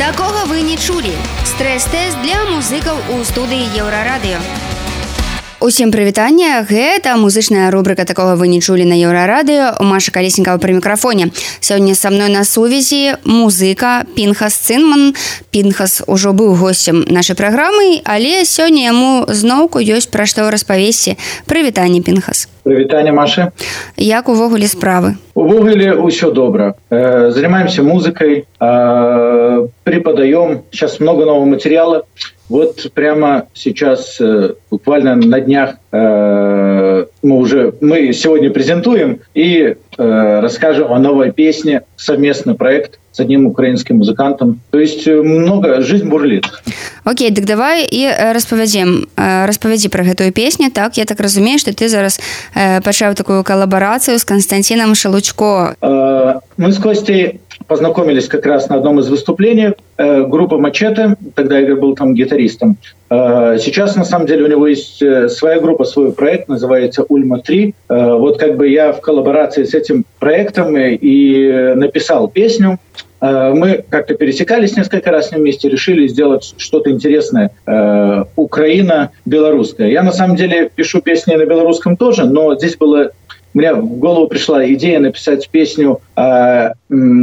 Такога вы не чулі. Стрэс-тэст для музыкаў у студыі Еўрарадыё. Усім прывітання гэта музычная рубрика такого вы не чулі на еўрарадыё. У Маша калеснікава пры мікрафоне. Сёння са мной на сувязі музыка пінхас цынман. Пінхас ужо быў госцем нашай праграмы але сёння яму зноўку ёсць пра што распавесці. Прывітанне пінхас. Прывітанне Маша. Як увогуле справы? Увогуле ўсё добра. Э, занимаемся музыкай. Э, преподаем. Сейчас много нового материала. Вот прямо сейчас, э, буквально на днях, мы уже мы сегодня презентуем и э, расскажем о новой песне, совместный проект с одним украинским музыкантом. То есть много, жизнь бурлит. Окей, так давай і распавядзем распавядзі пра гэтую песню так я так разумею что ты зараз пачаў такую калабарацыю с константином шалучко мы с костей познакомились как раз на одном из выступлений. Э, группа Мачете, тогда Игорь был там гитаристом. Э, сейчас, на самом деле, у него есть э, своя группа, свой проект, называется «Ульма-3». Вот как бы я в коллаборации с этим проектом и написал песню. Мы как-то пересекались несколько раз вместе, решили сделать что-то интересное. Украина белорусская. Я на самом деле пишу песни на белорусском тоже, но здесь было мне в голову пришла идея написать песню э,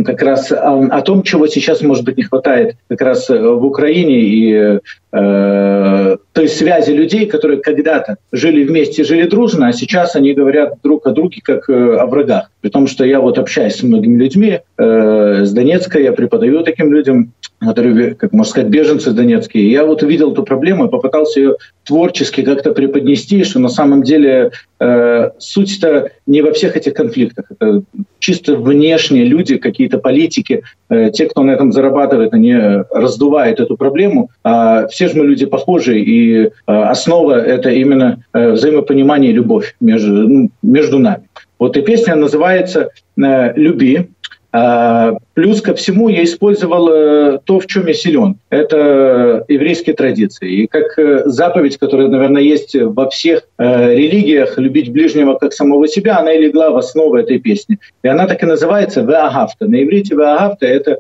как раз о, о том, чего сейчас, может быть, не хватает как раз в Украине и э, той связи людей, которые когда-то жили вместе, жили дружно, а сейчас они говорят друг о друге как э, о врагах. При том, что я вот общаюсь с многими людьми э, с Донецка, я преподаю таким людям, которые, как можно сказать, беженцы донецкие. Я вот увидел эту проблему и попытался ее творчески как-то преподнести, что на самом деле э, суть-то не во всех этих конфликтах. Это чисто внешние люди, какие-то политики, э, те, кто на этом зарабатывает, они раздувают эту проблему. А все же мы люди похожие, и э, основа — это именно э, взаимопонимание и любовь между, ну, между нами. Вот и песня называется э, «Люби», плюс ко всему я использовал э, то, в чем я силен. Это еврейские традиции. И как э, заповедь, которая, наверное, есть во всех э, религиях, любить ближнего как самого себя, она и легла в основу этой песни. И она так и называется «Веагафта». На иврите «Веагафта» — это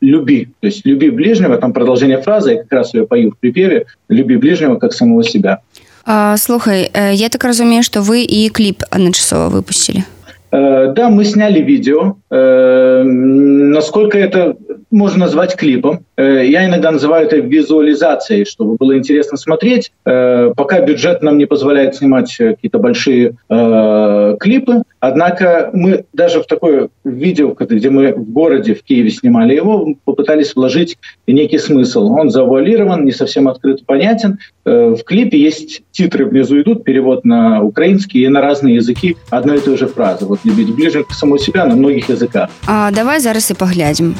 «люби». То есть «люби ближнего», там продолжение фразы, я как раз ее пою в припеве, «люби ближнего как самого себя». А, слухай, я так разумею, что вы и клип одночасово выпустили. Э, да, мы сняли видео. Э, насколько это можно назвать клипом? Э, я иногда называю это визуализацией, чтобы было интересно смотреть. Пока бюджет нам не позволяет снимать какие-то большие клипы. Однако мы даже в такое видео, где мы в городе, в Киеве снимали его, попытались вложить некий смысл. Он завуалирован, не совсем открыт понятен. В клипе есть титры внизу идут, перевод на украинский и на разные языки одной и той же фразы. Вот любить ближе к самой себя на многих языках. А давай зараз и поглядим.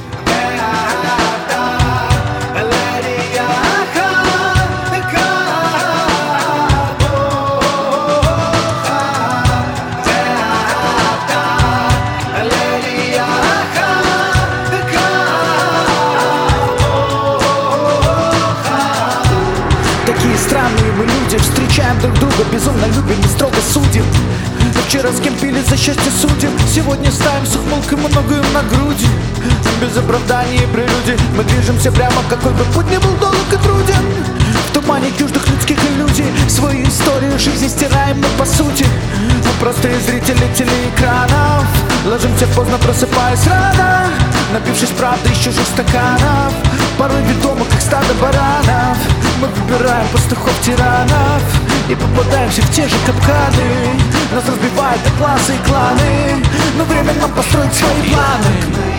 Вчера с кем пили за счастье судим Сегодня ставим с ухмылкой многое на груди. Без оправданий и прелюдий Мы движемся прямо, какой бы путь ни был долг и труден. В тумане чуждых людских иллюзий Свои истории жизни стираем мы по сути. Мы простые зрители телеэкранов. Ложимся поздно, просыпаясь рано Напившись правды из чужих стаканов. Порой ведомо, как стадо баранов Мы выбираем пастухов-тиранов И попадаемся в те же капканы. Нас разбивают на классы и кланы. Но время нам построить свои планы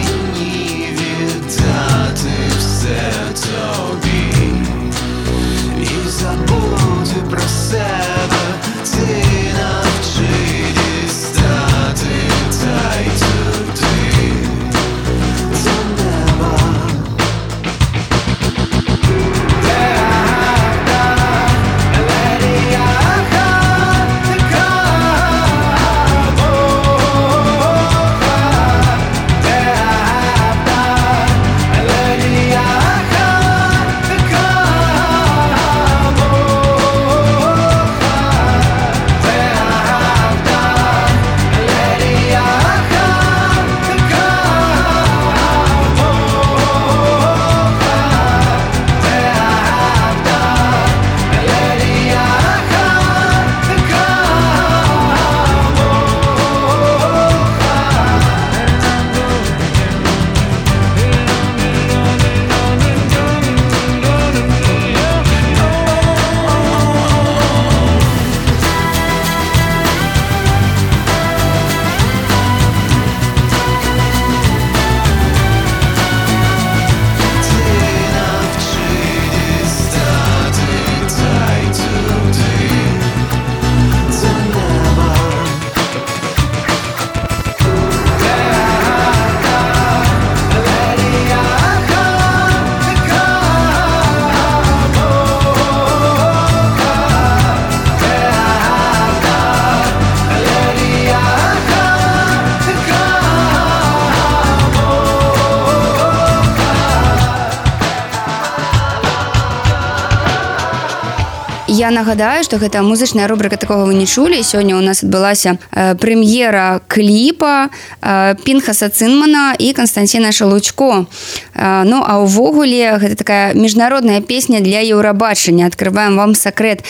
я нагадаю что гэта музычная рубрика такого вы не чулі сёння у нас адбылася э, прэм'ера кліпа э, пінхаса цынмана і константина шалучко. Э, ну а ўвогуле гэта такая міжнародная песня для еўрабачання. Открываем вам сакрэт.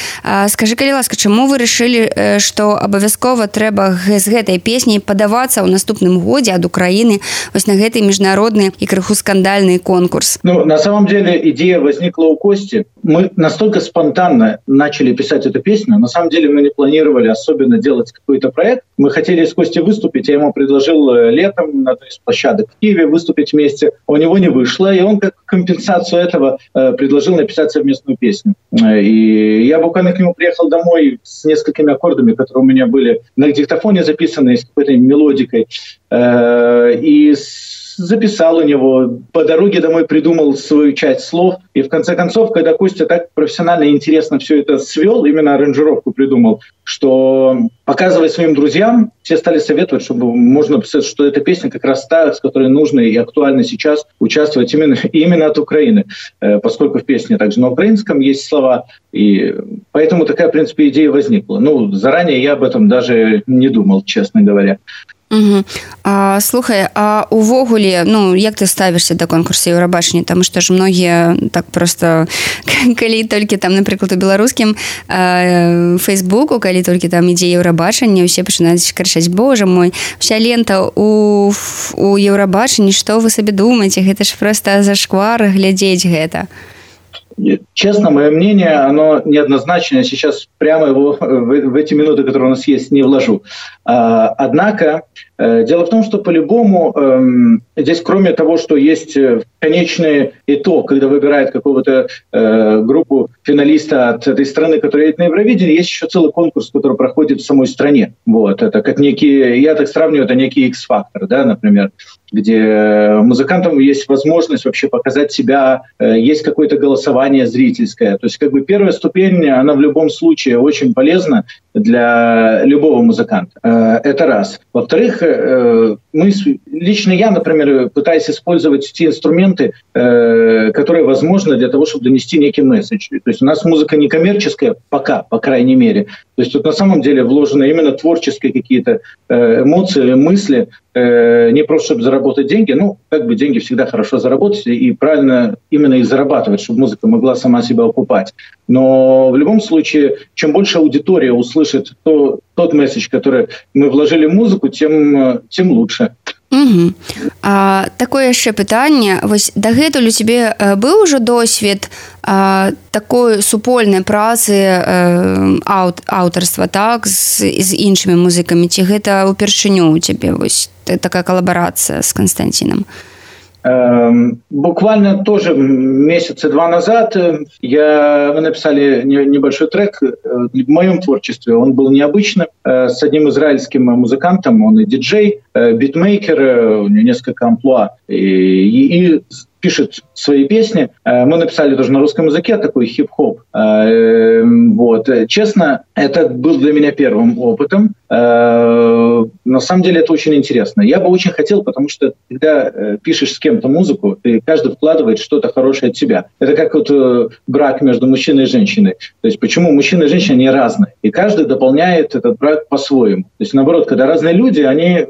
Скажи калі ласка чаму вы решили э, что абавязкова трэба з гэтай песняй падавацца ў наступным годзе ад украины вось на гэты міжнародны і крыху скандальны конкурс? Ну на самом деле идея возникла у кости мы настолько спонтанно начали писать эту песню. На самом деле мы не планировали особенно делать какой-то проект. Мы хотели с Костей выступить. Я ему предложил э, летом на одной из площадок в Киеве выступить вместе. У него не вышло. И он как компенсацию этого э, предложил написать совместную песню. Э, и я буквально к нему приехал домой с несколькими аккордами, которые у меня были на диктофоне записаны, с какой-то мелодикой. И с записал у него, по дороге домой придумал свою часть слов. И в конце концов, когда Костя так профессионально и интересно все это свел, именно аранжировку придумал, что показывая своим друзьям, все стали советовать, чтобы можно писать, что эта песня как раз та, с которой нужно и актуально сейчас участвовать именно, именно от Украины, э, поскольку в песне также на украинском есть слова, и поэтому такая, в принципе, идея возникла. Ну, заранее я об этом даже не думал, честно говоря. Угу. А, слухай а увогуле ну як ты ставішся да конкурса еўрабачання там што ж многія так просто калі толькі там напрыклад у беларускім фейсбуку калі толькі там ідзе еўрабачанне усе пачынаюць крычаць Божа мой вся лента у у еўрабачанні што вы сабе думаеце гэта ж просто зашквар глядзець гэта Честно, мое мнение, оно неоднозначное. Сейчас прямо его в, в эти минуты, которые у нас есть, не вложу. А, однако, э, дело в том, что по-любому эм, здесь, кроме того, что есть э, конечный итог, когда выбирают какого-то э, группу финалиста от этой страны, которая едет на Евровидение, есть еще целый конкурс, который проходит в самой стране. Вот, это как некий, я так сравниваю, это некий X-фактор, да, например где музыкантам есть возможность вообще показать себя, э, есть какое-то голосование зрительское. То есть как бы первая ступень, она в любом случае очень полезна для любого музыканта. Э, это раз. Во-вторых, э, мы, лично я, например, пытаюсь использовать те инструменты, которые возможны для того, чтобы донести некий месседж. То есть у нас музыка не коммерческая пока, по крайней мере. То есть тут на самом деле вложены именно творческие какие-то эмоции, мысли, не просто чтобы заработать деньги, ну, как бы деньги всегда хорошо заработать и правильно именно их зарабатывать, чтобы музыка могла сама себя окупать. Но в любом случае, чем больше аудитория услышит то, тот месседж, который мы вложили в музыку, тем, тем лучше. Угу. А, такое яшчэ пытанне. Вось дагэтуль у цябе быў ужо досвед а, такой супольнай працы аўт, аўтарства так з, з іншымі музыкамі? Ці гэта ўпершыню у цябе вось такая калабарацыя з Константином Эм, буквально тоже месяца два назад э, я, мы написали небольшой трек э, в моем творчестве. Он был необычным, э, с одним израильским музыкантом, он и диджей, битмейкер, у него несколько амплуа. И, и, и пишет свои песни. Мы написали тоже на русском языке такой хип-хоп. Вот. Честно, это был для меня первым опытом. Э, на самом деле это очень интересно. Я бы очень хотел, потому что когда э, пишешь с кем-то музыку, ты каждый вкладывает что-то хорошее от себя. Это как вот э, брак между мужчиной и женщиной. То есть почему мужчина и женщина не разные? И каждый дополняет этот брак по-своему. То есть наоборот, когда разные люди, они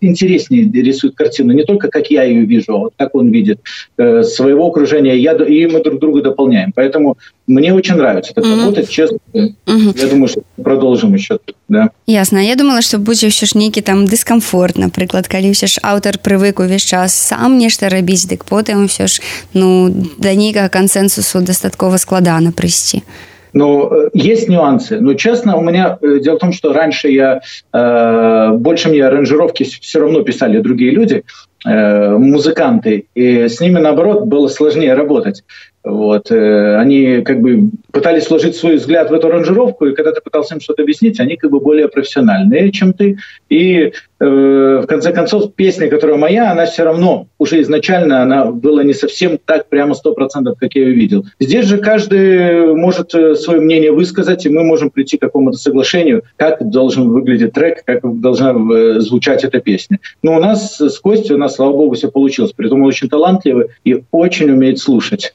интереснее рисуют картину. Не только как я ее вижу, а вот как он видит своего окружения. Я, и мы друг друга дополняем. Поэтому мне очень нравится так mm-hmm. работать, честно. Mm-hmm. Я думаю, что продолжим еще. Да. Ясно. Я думала, што будзе ўсё ж нейкі там дыскамфорт, напрыклад, калі ўсё ж аўтар прывык увесь час сам нешта рабіць, дык потым ўсё ж ну, да нейкага кансенсусу дастаткова складана прыйсці. Но э, есть нюансы. Но честно, у меня э, дело в том, что раньше я э, больше мне аранжировки все равно писали другие люди, э, музыканты, и с ними наоборот было сложнее работать. Вот. Э, они как бы пытались вложить свой взгляд в эту аранжировку, и когда ты пытался им что-то объяснить, они как бы более профессиональные, чем ты. И в конце концов, песня, которая моя, она все равно уже изначально она была не совсем так прямо сто процентов, как я ее видел. Здесь же каждый может э, свое мнение высказать, и мы можем прийти к какому-то соглашению, как должен выглядеть трек, как должна э, звучать эта песня. Но у нас с Костей, у нас, слава богу, все получилось. При этом он очень талантливый и очень умеет слушать.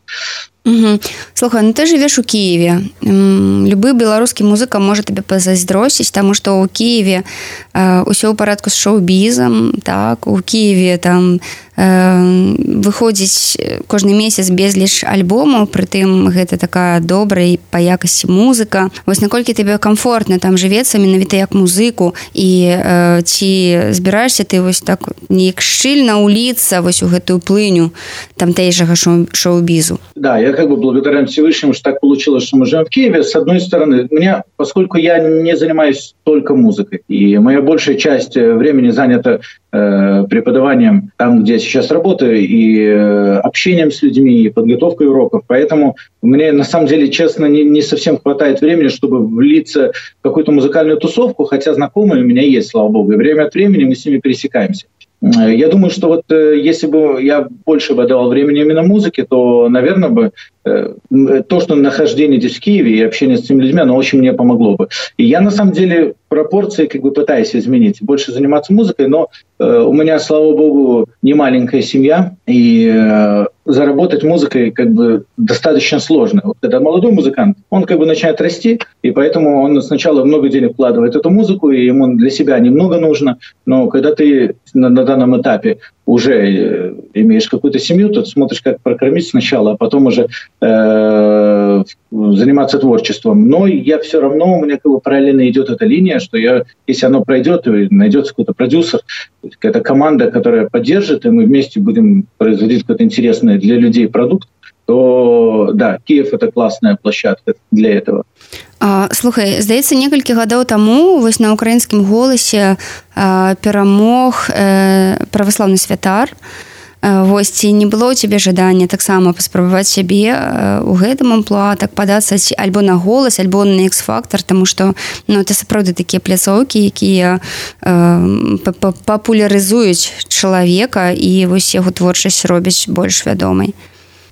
Угу. Слухай, ну ты живешь у Киеве. Любы беларускі музыка можа тебе пазайздросіць, таму што ў Киеве э, ўсё ў парадку з шоу-бізам, так у Киеве там выходзіць кожны месяц безліч альбомаў прытым гэта такая добрая па якасці музыка. Вось наколькі тебе комфортна там жывецца менавіта як музыку і э, ці збіраешься ты вось так неяк шчыльна уліцца вось у гэтую плыню там тэйжага шоу-бізу? Да я как бы благодарен всевышнему что так получилось что мы живем в Киеве. С одной стороны меня поскольку я не занимаюсь только музыкой и моя большая часть времени занята Э, преподаванием там, где я сейчас работаю, и э, общением с людьми, и подготовкой уроков. Поэтому мне, на самом деле, честно, не, не совсем хватает времени, чтобы влиться в какую-то музыкальную тусовку, хотя знакомые у меня есть, слава богу, и время от времени мы с ними пересекаемся. Э, я думаю, что вот если бы я больше бы давал времени именно музыке, то, наверное, бы то, что нахождение здесь в Киеве и общение с этими людьми, оно очень мне помогло бы. И я, на самом деле, пропорции как бы пытаюсь изменить, больше заниматься музыкой, но э, у меня, слава богу, не маленькая семья, и э, заработать музыкой как бы достаточно сложно. Вот когда молодой музыкант, он как бы начинает расти, и поэтому он сначала много денег вкладывает в эту музыку, и ему для себя немного нужно, но когда ты на, на данном этапе уже э, имеешь какую-то семью, то смотришь, как прокормить сначала, а потом уже э, заниматься творчеством. Но я все равно, у меня как бы параллельно идет эта линия, что я, если оно пройдет, найдется какой-то продюсер, какая-то команда, которая поддержит, и мы вместе будем производить какой-то интересный для людей продукт, то да, Киев это классная площадка для этого. Слухай здаецца некалькі гадоў таму вось на украінскім голасе перамог праваслаўны святар. Вось ці не было у цябе жадання таксама паспрабаваць сябе у гэтым амплуа так падацца альбо на голас альбо на экс-фактор тому что ну это сапраўды такія пляцоўкі якія э, папулярызуюць чалавека і вось яго творчасць робяць больш вядомай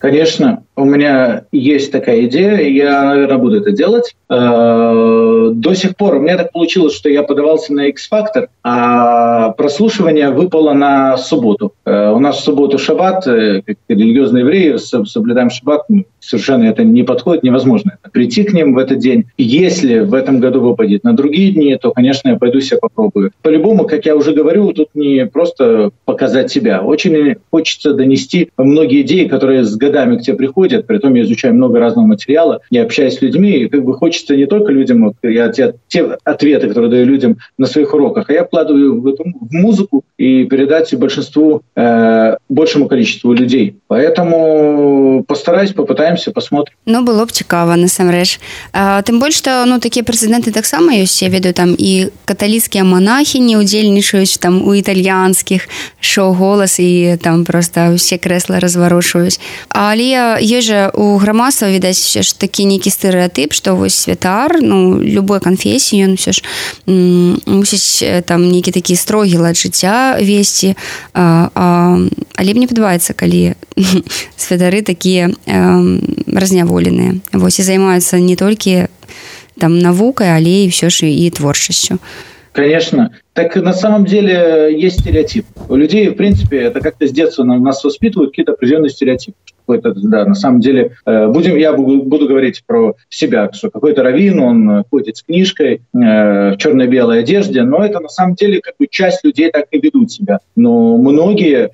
Конечно, у меня есть такая идея, я, наверное, буду это делать. Э, до сих пор у меня так получилось, что я подавался на X-Factor, а прослушивание выпало на субботу. Э, у нас в субботу шаббат, э, как религиозные евреи, соблюдаем шаббат, совершенно это не подходит, невозможно прийти к ним в этот день. Если в этом году выпадет на другие дни, то, конечно, я пойду себя попробую. По-любому, как я уже говорю, тут не просто показать себя. Очень хочется донести многие идеи, которые с годами к тебе приходят. Притом я изучаю много разного материала, я общаюсь с людьми, и как бы хочется не только людям, я те, те ответы, которые даю людям на своих уроках, а я вкладываю в, эту, в музыку и передать большинству, э, большему количеству людей. Поэтому постараюсь, попытаемся, посмотрим. Ну, было бы цікаво, насамрэч. Тым больш, што ну, такія прэзідэнты таксама ёсць, я ведаю там і каталіцкія монахіні удзельнічаюць там у італьянскіх шоу-голас і там просто ўсе крэсла разварушваюць. Але ёсць жа у грамадства відаць все ж такі нейкі стэеатып, што вось святар, ну любой канфесіі ён все ж мусіць там нейкі такі строгі лад жыцця весці. А, а, але мне падабаецца, калі святары такія разняволеныя. Вось і займаюцца не толькі там навукай, але і все ж і творчасцю. Конечно. Так на самом деле есть стереотип. У людей, в принципе, это как-то с детства нас воспитывают какие-то определенные стереотипы какой-то, да, на самом деле, э, будем, я буду, буду говорить про себя, что какой-то раввин, он ходит с книжкой э, в черно-белой одежде, но это на самом деле как бы часть людей так и ведут себя. Но многие э,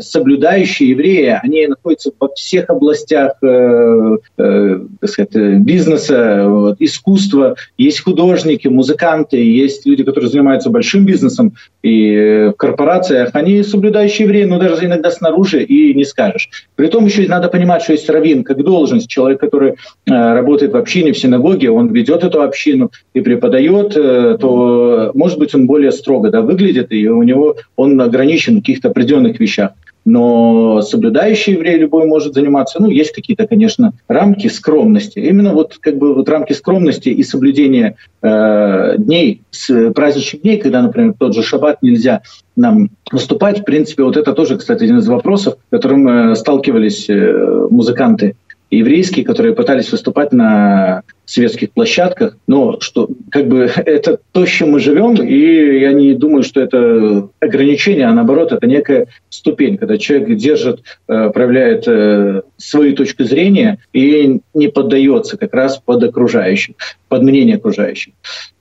соблюдающие евреи, они находятся во всех областях э, э, так сказать, бизнеса, искусства. Есть художники, музыканты, есть люди, которые занимаются большим бизнесом и в корпорациях. Они соблюдающие евреи, но даже иногда снаружи и не скажешь. При том еще надо понимать, что есть раввин как должность, человек, который э, работает в общине, в синагоге, он ведет эту общину и преподает, э, то, может быть, он более строго да, выглядит, и у него он ограничен в каких-то определенных вещах но соблюдающий еврей любой может заниматься. Ну, есть какие-то, конечно, рамки скромности. Именно вот как бы вот рамки скромности и соблюдения э, дней, с, праздничных дней, когда, например, тот же шаббат нельзя нам выступать. В принципе, вот это тоже, кстати, один из вопросов, с которым э, сталкивались э, музыканты еврейские, которые пытались выступать на светских площадках, но что как бы это то, с чем мы живем, и я не думаю, что это ограничение, а наоборот, это некая ступень, когда человек держит, э, проявляет э, свою точку зрения и не поддается как раз под окружающих, под мнение окружающих.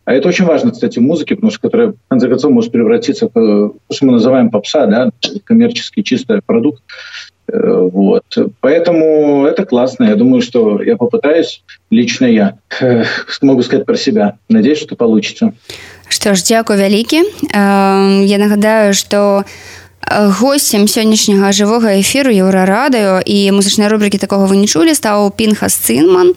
А это очень важно, кстати, в музыке, потому что которая, в конце концов, может превратиться в то, что мы называем попса, да, коммерческий чистый продукт. Э, вот. Поэтому это классно. Я думаю, что я попытаюсь, лично я, э, могу сказать про себя. Надеюсь, что получится. Что ж, дзякуй вялікі. Я нагадаю, што гостцем сённяшняга жывога эфіру еўрарадыё і музычнай рубрыкі такога вы не чулі стаў пінхас цынман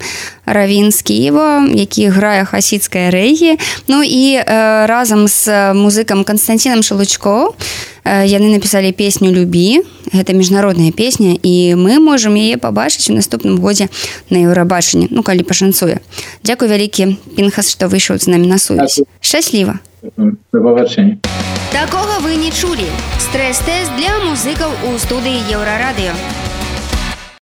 равін з Киева які грае хасідская рэгі Ну і э, разам з музыкам Константином шелучко э, яны напісалі песню любі гэта міжнародная песня і мы можемм яе пабачыць у наступным годзе на еўрабачанні Ну калі пашанцуе Дзякуй вялікі пінхас што выйшаў з намі на сувязь. Шчасліва пабачэння Такога вы не чулі. Стрэс-тэст для музыкаў у студыі Еўрарадыё.